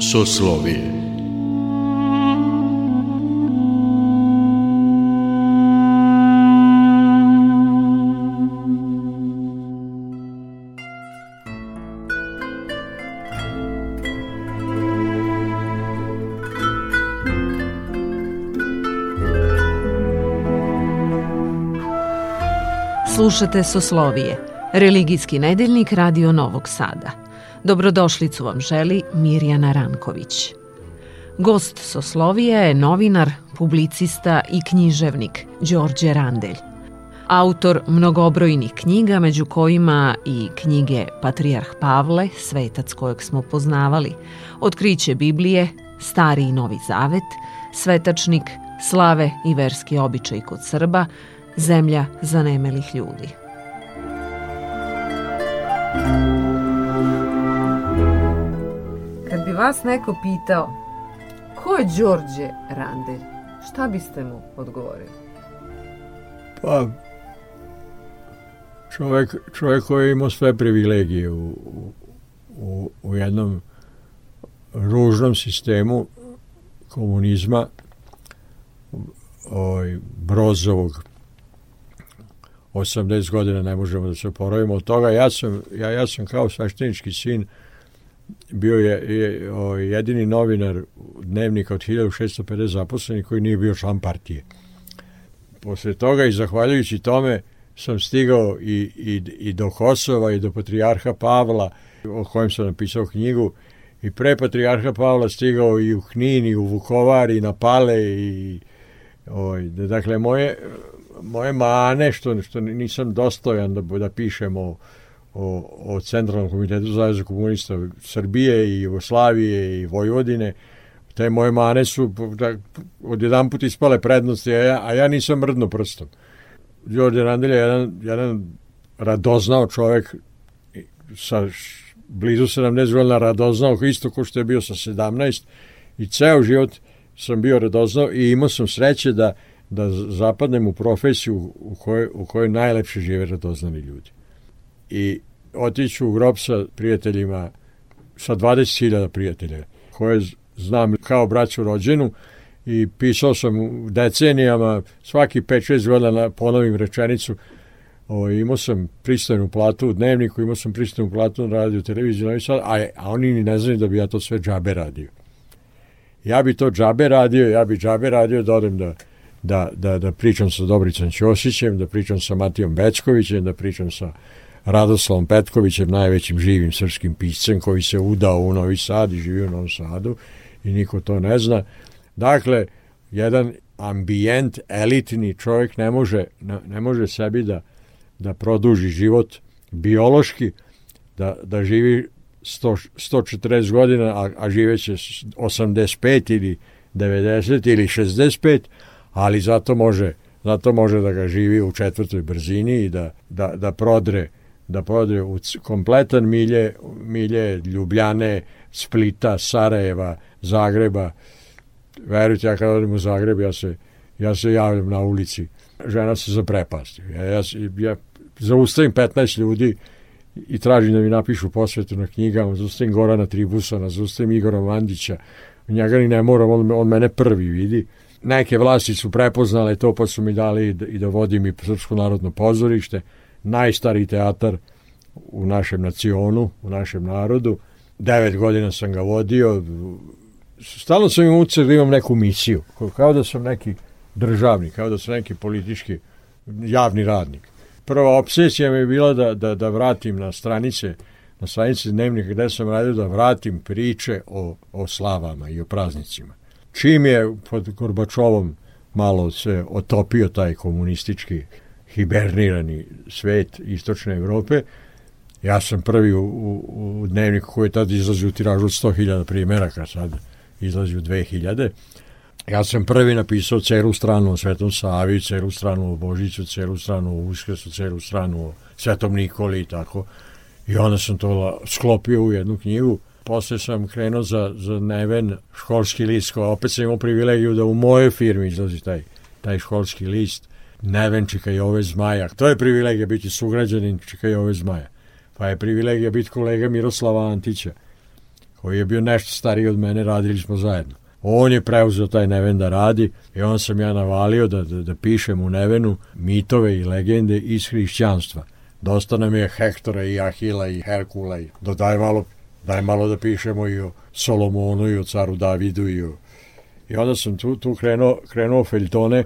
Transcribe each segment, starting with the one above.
Soslovije Slušate Soslovije, religijski nedeljnik Radio Novog Sada. Dobrodošlicu vam želi Mirjana Ranković. Gost Soslovija je novinar, publicista i književnik Đorđe Randelj. Autor mnogobrojnih knjiga, među kojima i knjige Patrijarh Pavle, svetac kojeg smo poznavali, Otkriće Biblije, Stari i Novi Zavet, Svetačnik, Slave i verski običaj kod Srba, zemlja zanemelih ljudi. Kad bi vas neko pitao ko je Đorđe Randelj, šta biste mu odgovorili? Pa, čovjek, čovjek koji je imao sve privilegije u, u, u jednom ružnom sistemu komunizma, ovaj, Brozovog 80 godina ne možemo da se oporavimo od toga. Ja sam, ja, ja sam kao sveštenički sin bio je, je o, jedini novinar dnevnika od 1650 zaposlenih koji nije bio član partije. Posle toga i zahvaljujući tome sam stigao i, i, i do Kosova i do Patrijarha Pavla o kojem sam napisao knjigu i pre Patrijarha Pavla stigao i u Knin i u Vukovar i na Pale i ovaj, dakle moje moje mane što, što nisam dostojan da, da pišem o, o, o Centralnom komitetu Zaveza komunista Srbije i Jugoslavije i Vojvodine, te moje mane su da, odjedan put ispale prednosti, a ja, a ja nisam mrdno prstom. Đorđe Randelj je jedan, jedan radoznao čovek sa blizu 70 godina radoznao isto ko što je bio sa 17 i ceo život sam bio radoznao i imao sam sreće da da zapadnem u profesiju u kojoj, u kojoj najlepše žive radoznani ljudi. I otiću u grob sa prijateljima, sa 20.000 prijatelja, koje znam kao braću rođenu i pisao sam decenijama, svaki 5-6 godina ponovim rečenicu, o, imao sam pristojnu platu u dnevniku, imao sam pristojnu platu na radio televiziju a, a oni ni ne znaju da bi ja to sve džabe radio. Ja bi to džabe radio, ja bi džabe radio da odem da da, da, da pričam sa Dobricom Ćosićem, da pričam sa Matijom Beckovićem, da pričam sa Radoslavom Petkovićem, najvećim živim srpskim piscem koji se udao u Novi Sad i živi u Novom Sadu i niko to ne zna. Dakle, jedan ambijent, elitni čovjek ne može, ne, ne može sebi da, da produži život biološki, da, da živi 100, 140 godina, a, a živeće 85 ili 90 ili 65, ali zato može, zato može da ga živi u četvrtoj brzini i da, da, da prodre da prodre u kompletan milje, milje Ljubljane, Splita, Sarajeva, Zagreba. Verujte, ja kad odem u Zagreb, ja se, ja se javljam na ulici. Žena se zaprepasti. Ja, ja, ja zaustavim 15 ljudi i tražim da mi napišu posvetu na knjigama, zaustavim Gorana Tribusona, zaustavim Igora Vandića, njega ni ne moram, on, on mene prvi vidi neke vlasti su prepoznale to pa su mi dali i da vodim i Srpsko narodno pozorište, najstariji teatar u našem nacionu, u našem narodu. Devet godina sam ga vodio. Stalno sam imao ucek da imam neku misiju, kao da sam neki državnik, kao da sam neki politički javni radnik. Prva obsesija mi je bila da, da, da vratim na stranice na stranice dnevnika gde sam radio da vratim priče o, o slavama i o praznicima čim je pod Gorbačovom malo se otopio taj komunistički hibernirani svet istočne Evrope, ja sam prvi u, u, u dnevniku koji je tada izlazi u tiražu od 100.000 primjeraka, sad izlazi u 2000. Ja sam prvi napisao celu stranu o Svetom Savi, celu stranu o Božiću, celu stranu o Uskrsu, celu stranu o Svetom Nikoli i tako. I onda sam to sklopio u jednu knjigu posle sam krenuo za, za Neven školski list, koja opet sam imao privilegiju da u mojoj firmi izlazi taj, taj školski list, Neven Čika Jove Zmaja. To je privilegija biti sugrađanin Čika Jove Zmaja. Pa je privilegija biti kolega Miroslava Antića, koji je bio nešto stariji od mene, radili smo zajedno. On je preuzeo taj Neven da radi i on sam ja navalio da, da, da pišem u Nevenu mitove i legende iz hrišćanstva. Dosta nam je Hektora i Ahila i Herkula i dodaj malo, daj malo da pišemo i o Solomonu i o caru Davidu i o... I onda sam tu, tu krenuo, krenuo feljtone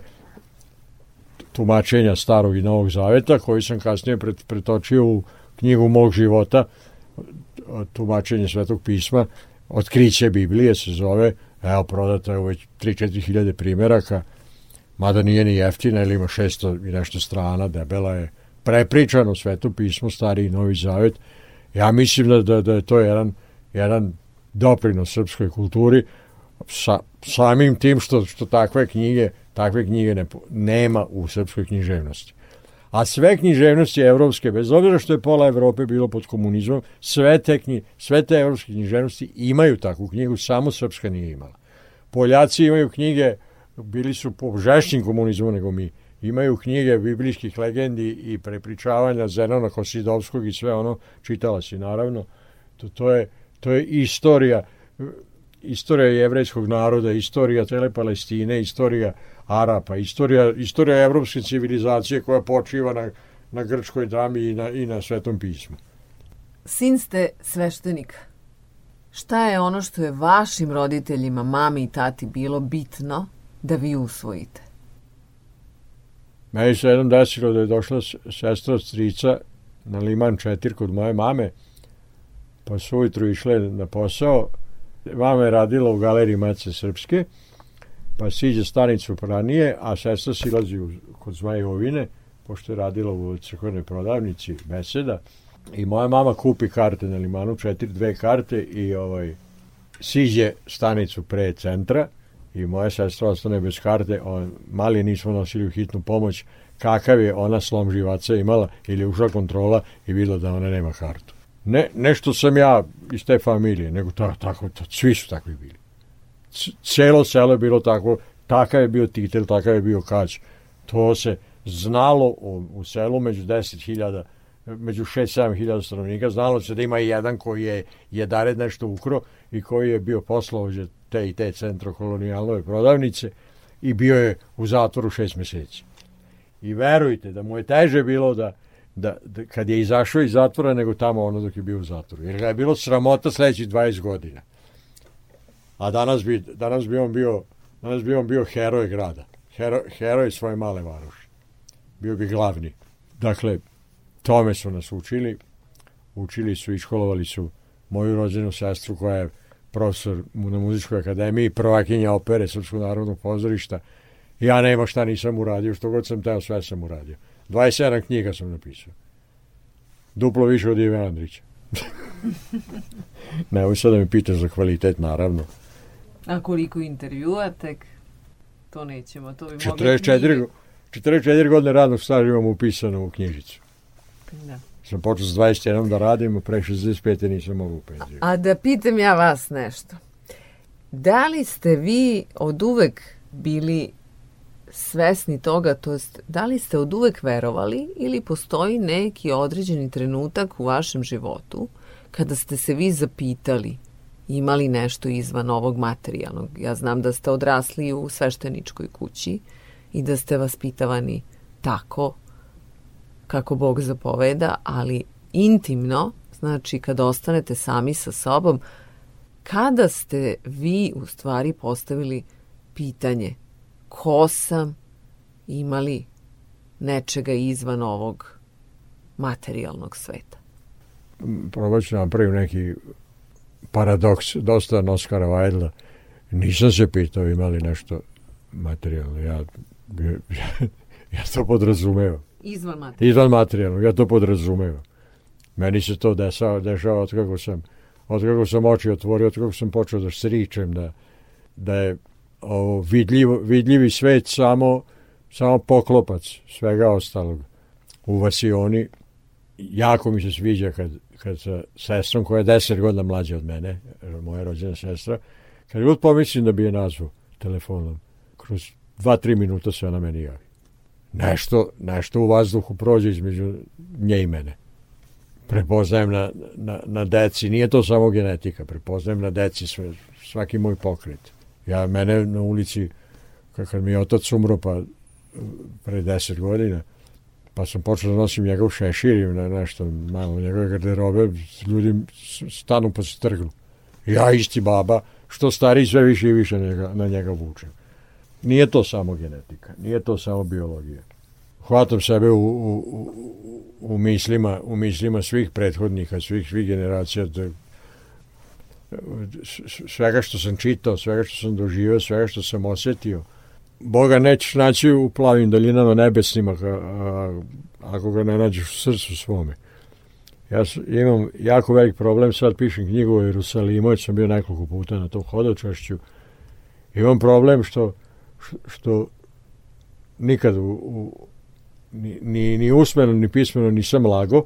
tumačenja starog i novog zaveta koji sam kasnije pret, pretočio u knjigu mog života tumačenje svetog pisma Otkriće Biblije se zove evo prodata je već 3-4 hiljade primjeraka mada nije ni jeftina ili ima 600 i nešto strana debela je prepričano sveto pismo stari i novi zavet ja mislim da, da, da je to jedan, jedan doprinos srpskoj kulturi sa samim tim što, što takve knjige takve knjige ne, nema u srpskoj književnosti a sve književnosti evropske, bez obzira što je pola Evrope bilo pod komunizmom, sve te, knji, sve te evropske književnosti imaju takvu knjigu, samo Srpska nije imala. Poljaci imaju knjige, bili su po žešćim komunizmu nego mi, imaju knjige biblijskih legendi i prepričavanja Zenona Kosidovskog i sve ono, čitala si naravno, to, to, je, to je istorija, istorija jevrejskog naroda, istorija cele Palestine, istorija Arapa, istorija, istorija evropske civilizacije koja počiva na, na grčkoj drami i na, i na svetom pismu. Sin ste sveštenik. Šta je ono što je vašim roditeljima, mami i tati, bilo bitno da vi usvojite? Meni se jednom desilo da je došla sestra strica na Liman 4 kod moje mame, pa su ujutru išle na posao. Mama je radila u galeriji Mace Srpske, pa siđe stanicu ranije, a sestra silazi u, kod Zmajovine, pošto je radila u crkvenoj prodavnici beseda, i moja mama kupi karte na limanu, četiri, dve karte i ovaj, siđe stanicu pre centra i moja sestra ostane bez karte, on, mali nismo nosili u hitnu pomoć, kakav je ona slom živaca imala ili ušla kontrola i videla da ona nema kartu. Ne, nešto sam ja iz te familije, nego ta, tako, ta, svi su takvi bili celo selo je bilo tako, takav je bio titel, takav je bio kać. To se znalo u, u selu među 10.000 među 6-7 hiljada stanovnika, znalo se da ima jedan koji je jedared nešto ukro i koji je bio poslovođe te i te centrokolonijalnove prodavnice i bio je u zatvoru šest meseci. I verujte da mu je teže bilo da, da, da kad je izašao iz zatvora nego tamo ono dok je bio u zatvoru. Jer ga je bilo sramota sledećih 20 godina a danas bi, danas bi on bio danas bi on bio heroj grada. Hero, heroj svoje male varoši. Bio bi glavni. Dakle, tome su nas učili. Učili su i školovali su moju rođenu sestru koja je profesor na muzičkoj akademiji, prvakinja opere Srpskog narodnog pozorišta. Ja nema šta nisam uradio, što god sam teo, sve sam uradio. 27 knjiga sam napisao. Duplo više od Ive Andrića. ne, ovo sad da mi pitaš za kvalitet, naravno. A koliko intervjua tek? To nećemo, to bi 44, 44 godine radnog staža imam upisano u knjižicu. Da. Sam počeo s 21 da radim, pre 65. nisam mogu penziju. A da pitam ja vas nešto. Da li ste vi od uvek bili svesni toga, to jest da li ste od uvek verovali ili postoji neki određeni trenutak u vašem životu kada ste se vi zapitali imali nešto izvan ovog materijalnog. Ja znam da ste odrasli u svešteničkoj kući i da ste vaspitavani tako kako Bog zapoveda, ali intimno, znači kada ostanete sami sa sobom, kada ste vi u stvari postavili pitanje ko sam imali nečega izvan ovog materijalnog sveta? Probat ću napraviti neki paradoks, dosta Oskara Vajdla. Nisam se pitao imali nešto materijalno. Ja, ja, ja to podrazumeo. Izvan materijalno. Izvan materijalno, ja to podrazumeo. Meni se to dešava, dešava od kako sam od kako sam oči otvorio, od kako sam počeo da sričem, da, da je ovo vidljiv, vidljivi svet samo, samo poklopac svega ostalog. U Vasioni jako mi se sviđa kad, kad sa sestrom koja je deset godina mlađa od mene, moja rođena sestra, kad god pomislim da bi je nazvao telefonom, kroz dva, tri minuta se ona meni javi. Nešto, nešto u vazduhu prođe između nje i mene. Prepoznajem na, na, na deci, nije to samo genetika, prepoznajem na deci sve, svaki moj pokret. Ja, mene na ulici, kad mi je otac umro, pa pre deset godina, pa sam počeo da nosim njegov šešir i na nešto malo njegove garderobe, ljudi stanu pa se trgnu. Ja isti baba, što stariji sve više i više na njega, na njega vučem. Nije to samo genetika, nije to samo biologija. Hvatam sebe u, u, u, mislima, u mislima svih prethodnika, svih, svih generacija, da, svega što sam čitao, svega što sam doživio, svega što sam osetio, Boga nećeš naći u plavim daljinama nebesnima a, ako ga ne nađeš u srcu svome. Ja imam jako velik problem, sad pišem knjigu o Jerusalimu, sam bio nekoliko puta na tom hodočašću. Imam problem što, što nikad u, u, ni, ni usmeno, ni pismeno nisam lago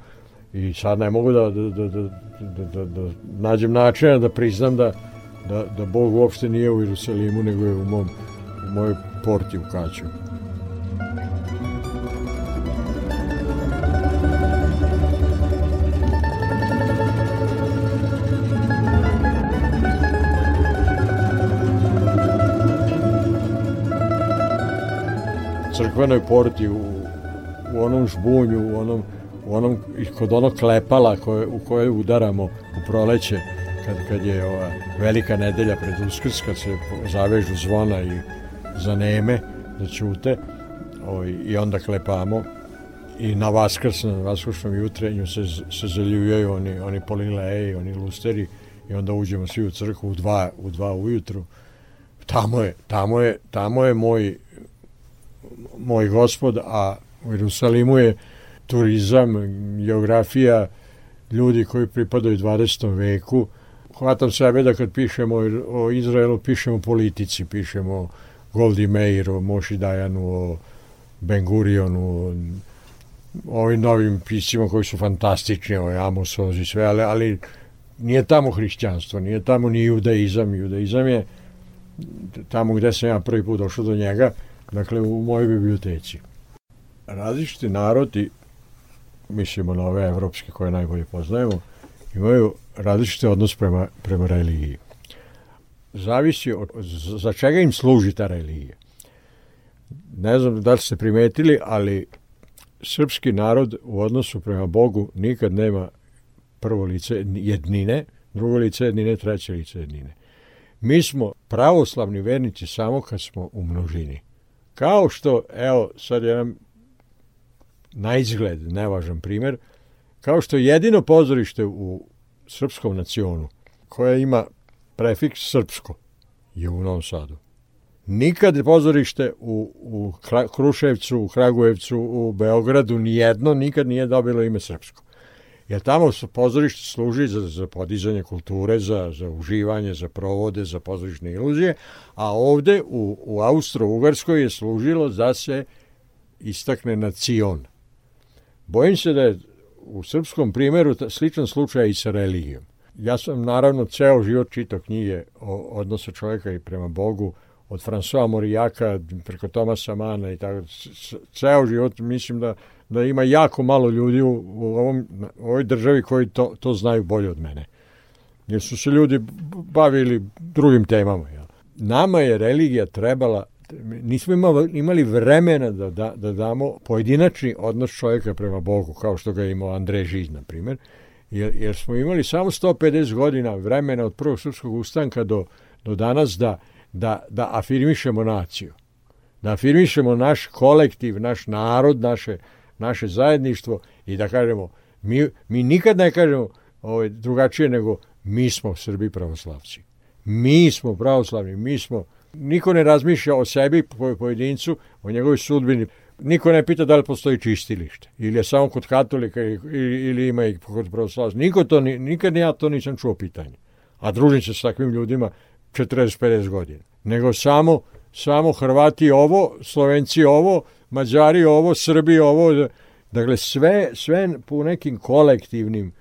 i sad ne mogu da, da, da, da, da, da, da nađem načina da priznam da, da, da Bog uopšte nije u Jerusalimu, nego je u mom u mojoj porti u Kaću. Crkvenoj porti u, u onom žbunju, u onom, u onom, kod onog klepala koje, u koje udaramo u proleće kad, kad je ova velika nedelja pred Uskrs, kad se zavežu zvona i za neme, da ćute ovaj, i onda klepamo i na Vaskrs, na Vaskršnom jutrenju se, se zaljujaju oni, oni polileji, oni lusteri i onda uđemo svi u crkvu u dva, u dva ujutru. Tamo je, tamo je, tamo je moj, moj gospod, a u Jerusalimu je turizam, geografija, ljudi koji pripadaju 20. veku. Hvatam sebe da kad pišemo o Izraelu, pišemo politici, pišemo Goldi Meir, o Moši Dajanu, o Ben Gurionu, o ovim novim piscima koji su fantastični, o Amos Oz i sve, ali, ali nije tamo hrišćanstvo, nije tamo ni judaizam. Judaizam je tamo gde sam ja prvi put došao do njega, dakle u mojoj biblioteci. Različiti narodi, mislimo na ove evropske koje najbolje poznajemo, imaju različite odnos prema, prema religiji zavisi od, za čega im služi ta religija. Ne znam da li ste primetili, ali srpski narod u odnosu prema Bogu nikad nema prvo lice jednine, drugo lice jednine, treće lice jednine. Mi smo pravoslavni vernici samo kad smo u množini. Kao što, evo, sad jedan na izgled, nevažan primer, kao što jedino pozorište u srpskom nacionu, koja ima prefiks srpsko je u Novom Sadu. Nikad pozorište u, u Kruševcu, u Kragujevcu, u Beogradu, nijedno nikad nije dobilo ime srpsko. Jer tamo su pozorište služi za, za podizanje kulture, za, za uživanje, za provode, za pozorišne iluzije, a ovde u, u Austro-Ugarskoj je služilo da se istakne nacion. Bojim se da je u srpskom primjeru sličan slučaj i sa religijom. Ja sam naravno ceo život čitao knjige o odnosu čovjeka i prema Bogu, od François Morijaka preko Tomasa Mana i tako. Ceo život mislim da, da ima jako malo ljudi u, u, ovom, u ovoj državi koji to, to znaju bolje od mene. Jer su se ljudi bavili drugim temama. Ja. Nama je religija trebala nismo imali, vremena da, da, da damo pojedinačni odnos čovjeka prema Bogu, kao što ga je imao Andrej Žiž, na primjer, jer, jer smo imali samo 150 godina vremena od prvog srpskog ustanka do, do danas da, da, da afirmišemo naciju. Da afirmišemo naš kolektiv, naš narod, naše, naše zajedništvo i da kažemo, mi, mi nikad ne kažemo ovaj, drugačije nego mi smo Srbi pravoslavci. Mi smo pravoslavni, mi smo, niko ne razmišlja o sebi, po pojedincu, o njegovoj sudbini. Niko ne pita da li postoji čistilište ili je samo kod katolika ili, ili ima i kod pravoslavaca. Niko to, nikad ja to nisam čuo pitanje. A družim se s takvim ljudima 40-50 godina. Nego samo, samo Hrvati ovo, Slovenci ovo, Mađari ovo, Srbi ovo. Dakle, sve, sve po nekim kolektivnim,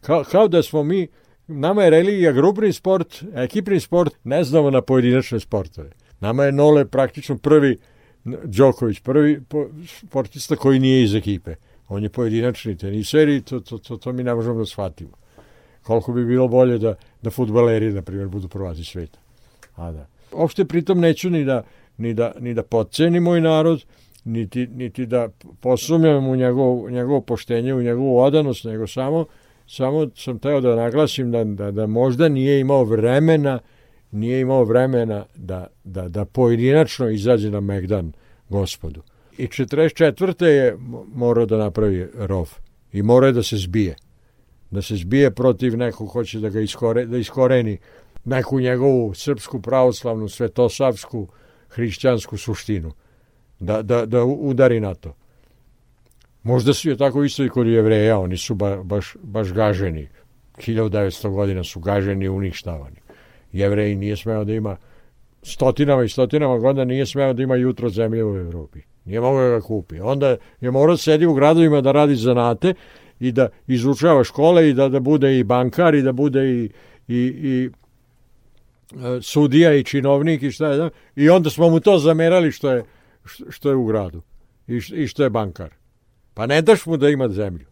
kao, kao da smo mi, nama je religija grupni sport, ekipni sport, ne znamo na pojedinačne sportove. Nama je Nole praktično prvi, Đoković, prvi sportista koji nije iz ekipe. On je pojedinačni teniser i to, to, to, to mi ne možemo da shvatimo. Koliko bi bilo bolje da, da futbaleri, na primjer, budu prvaci sveta. A da. Opšte pritom neću ni da, ni da, ni da podceni moj narod, niti, niti da posumljam u njegov, njegovo poštenje, u njegovu odanost, nego samo, samo sam teo da naglasim da, da, da možda nije imao vremena nije imao vremena da, da, da pojedinačno izađe na Megdan gospodu. I 44. je morao da napravi rov i morao je da se zbije. Da se zbije protiv nekog hoće da ga iskore, da iskoreni neku njegovu srpsku pravoslavnu, svetosavsku, hrišćansku suštinu. Da, da, da udari na to. Možda su je tako isto i kod jevreja, oni su ba, baš, baš gaženi. 1900 godina su gaženi i uništavani. Jevreji nije smeo da ima stotinama i stotinama godina nije smeo da ima jutro zemlje u Evropi. Nije mogao da ga kupi. Onda je morao da sedi u gradovima da radi zanate i da izučava škole i da, da bude i bankar i da bude i, i, i e, sudija i činovnik i šta je da, i onda smo mu to zamerali što je, što je u gradu i, i što je bankar. Pa ne daš mu da ima zemlju.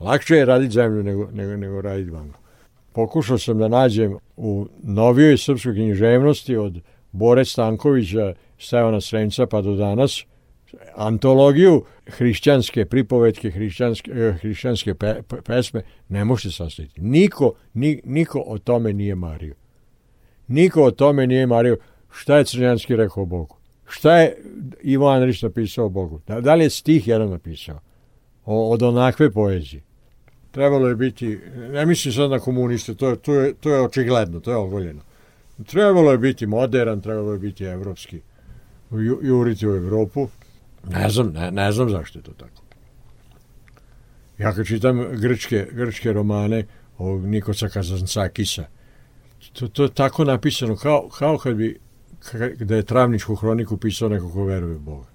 Lakše je raditi zemlju nego, nego, nego raditi banku. Pokušao sam da nađem u novijoj srpskoj književnosti od Bore Stankovića, Stevana Srenca pa do danas, antologiju hrišćanske pripovetke, hrišćanske, eh, hrišćanske pe, pesme, ne možete sastaviti. Niko, ni, niko o tome nije mario. Niko o tome nije mario šta je Crnjanski rekao Bogu. Šta je Ivo Andrić napisao Bogu? Da, da li je stih jedan napisao? O, od onakve poezije. Trebalo je biti, ne mislim sad na komuniste, to je, to je, to je očigledno, to je ogoljeno. Trebalo je biti modern, trebalo je biti evropski, juriti u Evropu. Ne znam, ne, ne znam zašto je to tako. Ja kad čitam grčke, grčke romane ovog Nikosa Kazancakisa, to, to je tako napisano kao, kao kad bi da je Travničku hroniku pisao neko ko veruje Boga.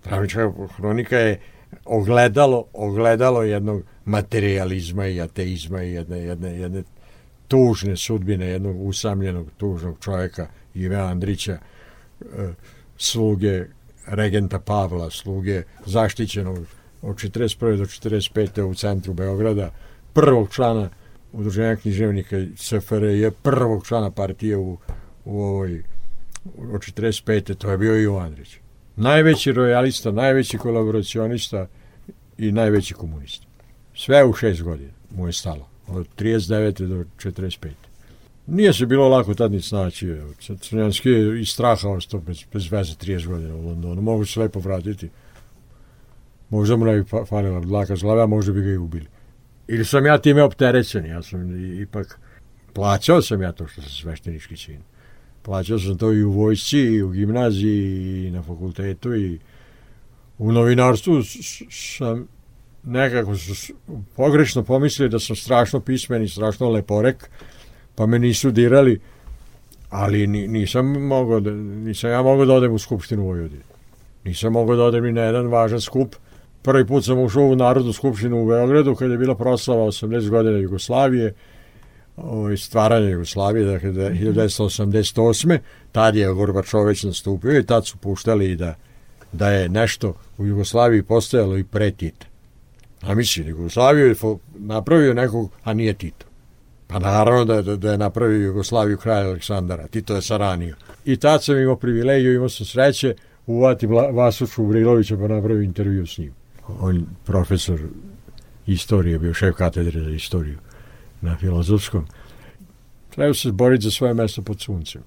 Travnička hronika je ogledalo, ogledalo jednog materializma i ateizma i jedne, jedne, jedne tužne sudbine jednog usamljenog tužnog čovjeka Ive Andrića e, sluge regenta Pavla, sluge zaštićenog od 41. do 45. u centru Beograda, prvog člana udruženja književnika SFRJ, prvog člana partije u, u ovoj od 45. to je bio Ivo Andrić najveći rojalista, najveći kolaboracionista i najveći komunista. Sve u šest godina mu je stalo, od 39. do 45. Nije se bilo lako tad ni snaći. Crnjanski je i straha ostao bez, bez veze 30 godina u Londonu. Mogu se lepo vratiti. Možda mu ne bi falila dlaka zlava, a možda bi ga i ubili. Ili sam ja time opterećen, ja sam ipak plaćao sam ja to što sam sveštenički čin. Plaćao sam to i u vojsci, i u gimnaziji, i na fakultetu, i u novinarstvu sam nekako pogrešno pomislili da sam strašno pismen i strašno leporek, pa me nisu dirali, ali nisam mogao da, nisam ja mogao da odem u Skupštinu Vojvodine. Nisam mogao da odem ni na jedan važan skup. Prvi put sam ušao u Narodnu skupštinu u Beogradu kada je bila proslava 80 godina Jugoslavije, ovaj, stvaranja Jugoslavije, dakle 1988. Tad je Gorbačoveć nastupio i tad su puštali da, da je nešto u Jugoslaviji postojalo i pre Tita. A mislim, Jugoslaviju je napravio nekog, a nije Tito. Pa naravno da, da, da je napravio Jugoslaviju kralj Aleksandara. Tito je saranio. I tad sam imao privilegiju, imao sam sreće uvati Vasuču Vrilovića pa napravio intervju s njim. On profesor istorije, bio šef katedre za istoriju na filozofskom. Treba se boriti za svoje mesto pod suncem.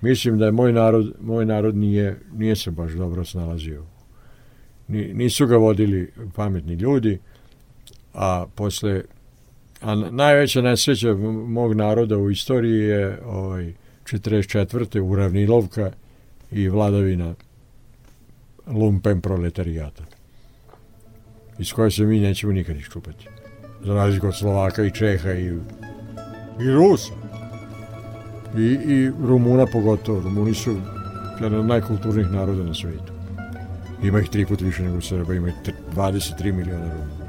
Mislim da je moj narod, moj narod nije, nije se baš dobro snalazio. Nisu ga vodili pametni ljudi, a posle a najveća nesreća mog naroda u istoriji je ovaj 44. uravnilovka i vladavina lumpen proletarijata iz koje se mi nećemo nikad iščupati za razliku od Slovaka i Čeha i, i Rusa. I, I Rumuna pogotovo. Rumuni su jedan od najkulturnijih naroda na svijetu. Ima ih tri put više nego Srba, ima ih 23 miliona Rumuna.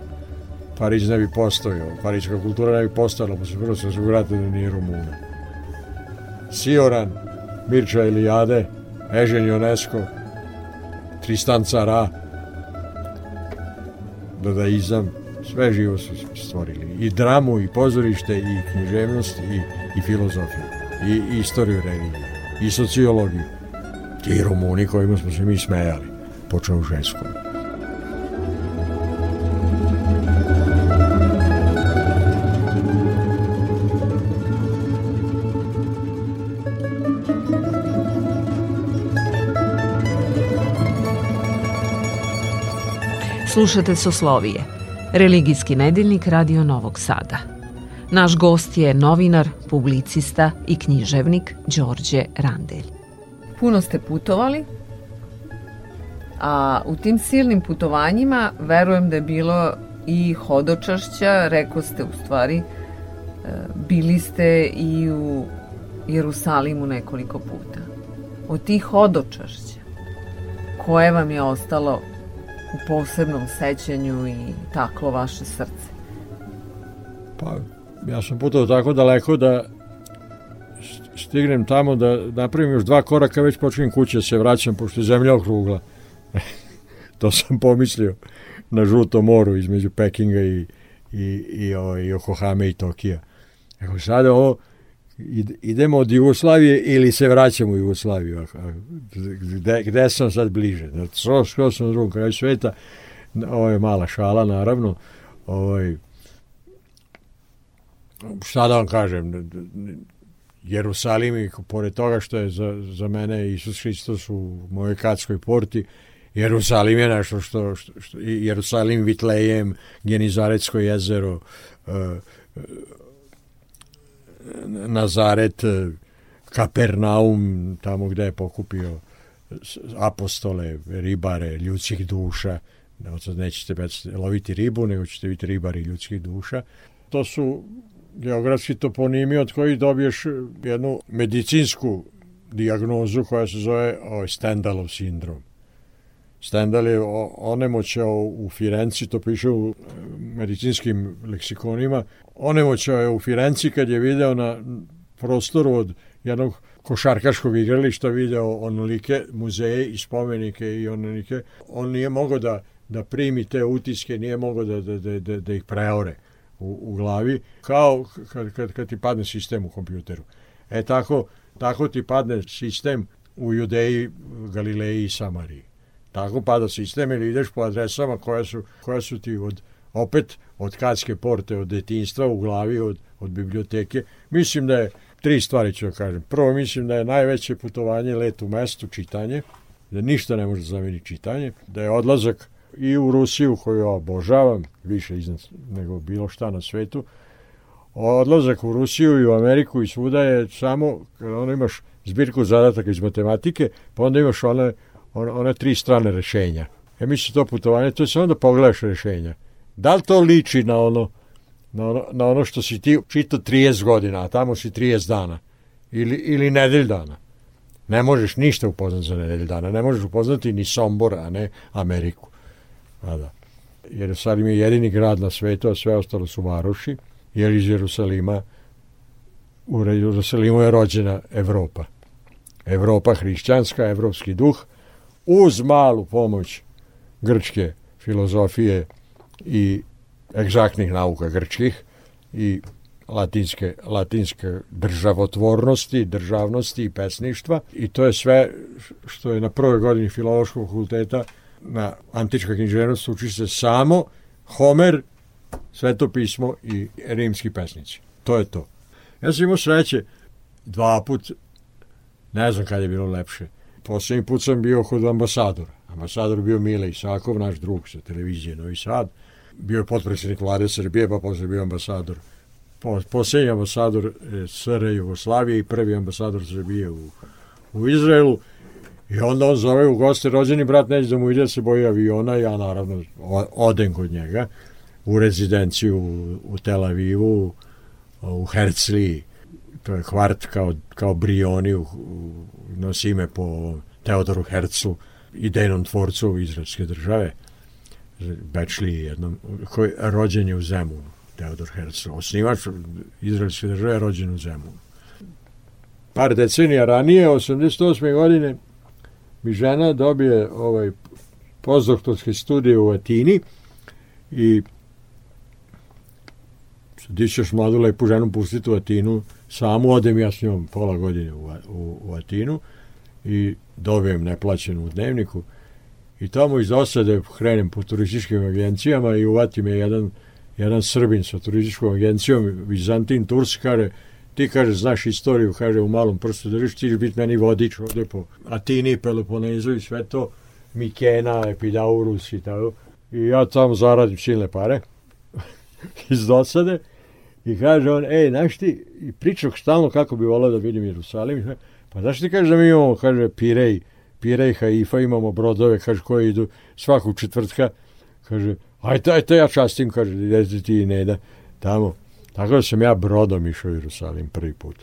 Pariz ne bi postojao, parička kultura ne bi postojala posle Prvog svjetskog rata da nije Rumuna. Sioran, Mirča Ilijade, Ežen Jonesko, Tristan Cara, dadaizam, sve živo su stvorili. I dramu, i pozorište, i književnost, i, i filozofiju, i, istoriju religije, i sociologiju. Ti Rumuni kojima smo se mi smejali, po Čaušeskom. Slušate Soslovije, religijski nedeljnik Radio Novog Sada. Naš gost je novinar, publicista i književnik Đorđe Randelj. Puno ste putovali, a u tim silnim putovanjima verujem da je bilo i hodočašća, reko ste u stvari, e, bili ste i u Jerusalimu nekoliko puta. Od tih hodočašća, koje vam je ostalo u posebnom sećanju i taklo vaše srce? Pa, ja sam putao tako daleko da stignem tamo da napravim još dva koraka, već počinjem kuće se vraćam, pošto je zemlja okrugla. to sam pomislio na žutom moru između Pekinga i, i, i, o, i Yokohame i Tokija. Evo sada ovo, idemo od Jugoslavije ili se vraćamo u Jugoslaviju. Gde, gde sam sad bliže? Skoro, skoro sam drugom kraju sveta. Ovo je mala šala, naravno. Ovo je, šta da vam kažem, Jerusalim pored toga što je za, za mene Isus Hristos u mojoj katskoj porti, Jerusalim je nešto što, što, što Jerusalim, Vitlejem, Genizaretsko jezero, uh, Nazaret, Kapernaum, tamo gde je pokupio apostole, ribare, ljudskih duša, nećete loviti ribu, nego ćete biti ribari ljudskih duša. To su geografski toponimi od kojih dobiješ jednu medicinsku diagnozu koja se zove ovaj, Stendalov sindrom. Stendal je onemoćao u Firenci, to piše u medicinskim leksikonima, onemoćao je u Firenci kad je video na prostoru od jednog košarkaškog igrališta video onolike muzeje i spomenike i onolike, on nije mogao da, da primi te utiske, nije mogao da, da, da, da, da ih preore u, u glavi, kao kad, kad, kad ti padne sistem u kompjuteru. E tako, tako ti padne sistem u Judeji, Galileji i Samariji. Tako pada sistem ili ideš po adresama koja su, koja su ti od, opet od katske porte, od detinstva u glavi, od, od biblioteke. Mislim da je, tri stvari ću da kažem. Prvo, mislim da je najveće putovanje let u mestu, čitanje, da ništa ne može zameniti čitanje, da je odlazak i u Rusiju koju ja obožavam, više iznad nego bilo šta na svetu, odlazak u Rusiju i u Ameriku i svuda je samo kada ono imaš zbirku zadataka iz matematike, pa onda imaš one, one, one tri strane rešenja. E mislim to putovanje, to je samo da pogledaš rešenja. Da li to liči na ono, na ono, na ono što si ti čitao 30 godina, a tamo si 30 dana ili, ili nedelj dana. Ne možeš ništa upoznati za nedelj dana, ne možeš upoznati ni Sombor, a ne Ameriku. A da. Jerusalim je jedini grad na svetu, a sve ostalo su varoši, jer iz Jerusalima u Jerusalimu je rođena Evropa. Evropa hrišćanska, evropski duh, uz malu pomoć grčke filozofije i egzaktnih nauka grčkih i latinske, latinske državotvornosti, državnosti i pesništva i to je sve što je na prvoj godini filološkog fakulteta na antička književnost uči se samo Homer, Sveto pismo i rimski pesnici. To je to. Ja sam imao sreće dva put, ne znam kad je bilo lepše. Poslednji put sam bio kod ambasadora. Ambasador bio Mile Isakov, naš drug sa televizije Novi Sad. Bio je potpredsjednik vlade Srbije, pa posle bio ambasador. Poslednji ambasador SR Jugoslavije i prvi ambasador Srbije u, u Izraelu. I onda on zove u goste, rođeni brat neće da mu ide se boji aviona, ja naravno odem kod njega u rezidenciju u, u Tel Avivu, u Herzliji, to je kvart kao, kao Brioni, u, u, nosi ime po Teodoru Herzlu, idejnom tvorcu izraelske države, Bečli jednom, koji je rođen je u Zemunu, Teodor Herzl, osnivač izraelske države rođen u Zemunu. par decenija ranije, 88. godine, mi žena dobije ovaj postdoktorske studije u Atini i ti ćeš mladu lepu ženu pustiti u Atinu, samu odem ja s njom pola godine u, u, u Atinu i dobijem neplaćenu u dnevniku i tamo iz osade krenem po turističkim agencijama i uvati me jedan, jedan Srbin sa turističkom agencijom, Vizantin Turs, kaže, ti kaže, znaš istoriju, kaže, u malom prstu držiš, ti biti meni vodič ovde po Atini, Peloponezu i sve to, Mikena, Epidaurus i tako. I ja tamo zaradim silne pare iz dosade i kaže on, ej, znaš ti, i pričao stalno kako bi volao da vidim Jerusalim, pa znaš ti kaže da mi imamo, kaže, Pirej, Pirej, Haifa, imamo brodove, kaže, koji idu svakog četvrtka, kaže, ajte, ajte, ja častim, kaže, idete ti i ne da, tamo. Tako da sam ja brodom išao u Jerusalim prvi put.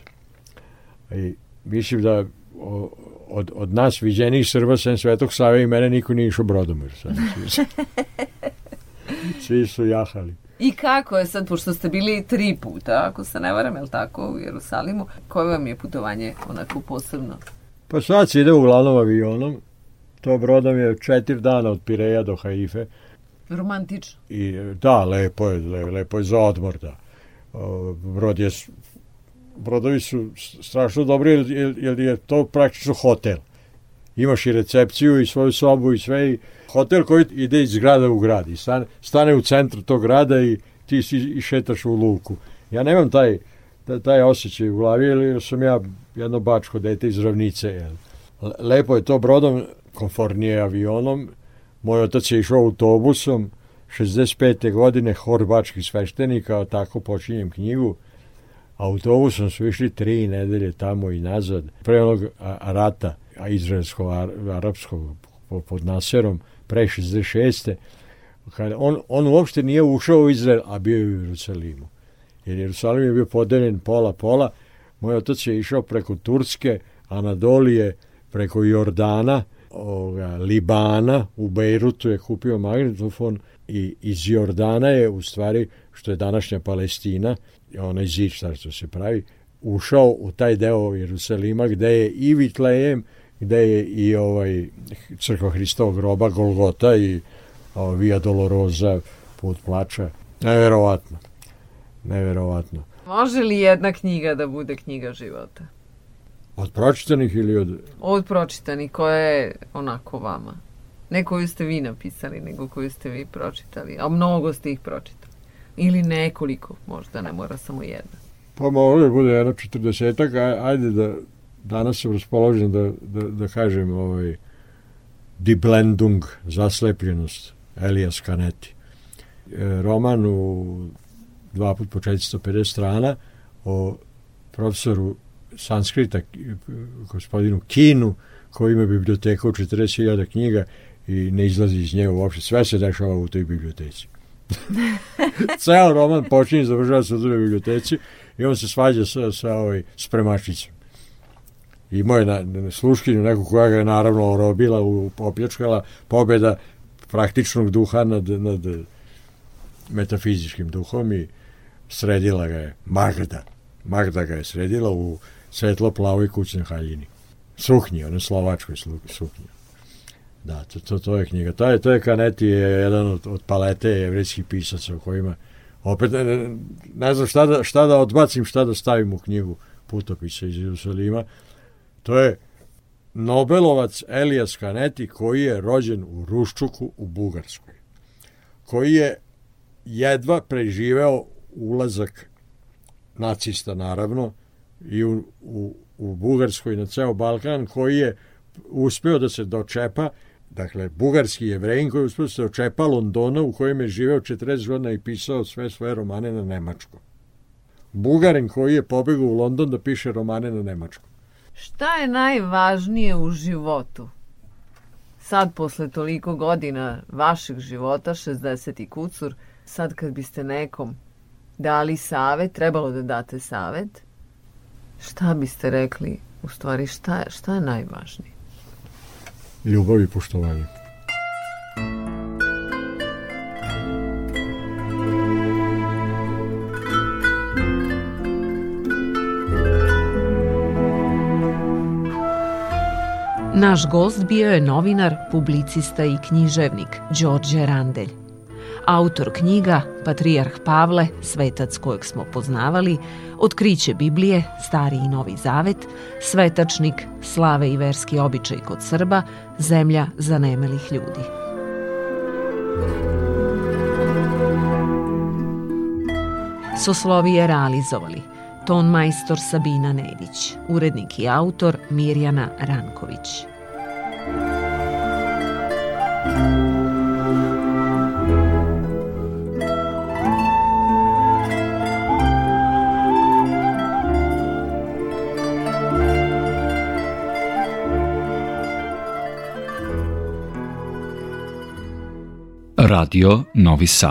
I mislim da o, od, od nas viđenih Srba sem Svetog Save i mene niko nije išao brodom u Jerusalim. Svi su jahali. I kako je sad, pošto ste bili tri puta, ako se ne varam, je li tako, u Jerusalimu, koje vam je putovanje onako posebno? Pa sad se ide uglavnom avionom, to brodom je četiri dana od Pireja do Haife. Romantično. I, da, lepo je, lepo, lepo je za odmor, da. Brod je, brodovi su strašno dobri, jer, jer je to praktično hotel. Imaš i recepciju i svoju sobu i sve i hotel koji ide iz grada u grad i stane, stane u centru tog grada i ti si i šetaš u luku. Ja nemam taj, taj osjećaj u glavi, jer sam ja jedno bačko dete iz ravnice. Jel. Lepo je to brodom, konfornije avionom. Moj otac je išao autobusom, 65. godine hor bačkih sveštenika, tako počinjem knjigu. Autobusom su išli tri nedelje tamo i nazad. Pre onog rata, a izraelskog, arapskog pod Naserom, pre 66. Kada on, on uopšte nije ušao u Izrael, a bio je u Jerusalimu. Jer Jerusalim je bio podeljen pola-pola. Moj otac je išao preko Turske, Anadolije, preko Jordana, ovoga, Libana, u Bejrutu je kupio magnetofon i iz Jordana je u stvari, što je današnja Palestina, onaj zid što se pravi, ušao u taj deo Jerusalima gde je i Vitlejem, gde je i ovaj crkva Hristovog groba, Golgota i o, Via Dolorosa, put plača. Neverovatno. Neverovatno. Može li jedna knjiga da bude knjiga života? Od pročitanih ili od... Od pročitanih, koja je onako vama? Ne koju ste vi napisali, nego koju ste vi pročitali. A mnogo ste ih pročitali. Ili nekoliko, možda ne mora samo jedna. Pa može da bude jedno četrdesetak, ajde da danas sam raspoložen da, da, da kažem ovaj, Die Blendung, zaslepljenost, Elias Canetti. E, roman u dva put po 450 strana o profesoru sanskrita gospodinu Kinu koji ima biblioteku u 40.000 knjiga i ne izlazi iz nje uopšte. Sve se dešava u toj biblioteci. Ceo roman počinje i završava se u toj biblioteci i on se svađa sa, sa ovaj spremačicom imao je na, sluškinju neku koja ga je naravno orobila, u, opljačkala pobeda praktičnog duha nad, nad metafizičkim duhom i sredila ga je Magda. Magda ga je sredila u svetlo plavoj kućnoj haljini. Suknji, ono slovačkoj suknji. Da, to, to, to je knjiga. To je, to je Kaneti je jedan od, od palete jevrijskih pisaca u kojima opet ne, ne, ne znam šta da, šta da odbacim, šta da stavim u knjigu putopisa iz Jerusalima, To je Nobelovac Elijas Kaneti koji je rođen u Ruščuku u Bugarskoj. Koji je jedva preživeo ulazak nacista naravno i u, u, u Bugarskoj na ceo Balkan koji je uspeo da se dočepa dakle, bugarski jevrejin koji je uspeo da se dočepa Londona u kojem je živeo 40 godina i pisao sve svoje romane na nemačkom. Bugarin koji je pobegao u London da piše romane na nemačkom. Šta je najvažnije u životu? Sad, posle toliko godina vašeg života, 60 i kucur, sad kad biste nekom dali savet, trebalo da date savet, šta biste rekli, u stvari, šta, šta je najvažnije? Ljubav i poštovanje. Naš gost bio je novinar, publicista i književnik Đorđe Randelj. Autor knjiga, Patrijarh Pavle, svetac kojeg smo poznavali, Otkriće Biblije, Stari i Novi Zavet, Svetačnik, Slave i verski običaj kod Srba, Zemlja zanemelih ljudi. Soslovije realizovali ton majstor Sabina Nedić, urednik i autor Mirjana Ranković. Radio Novi Sad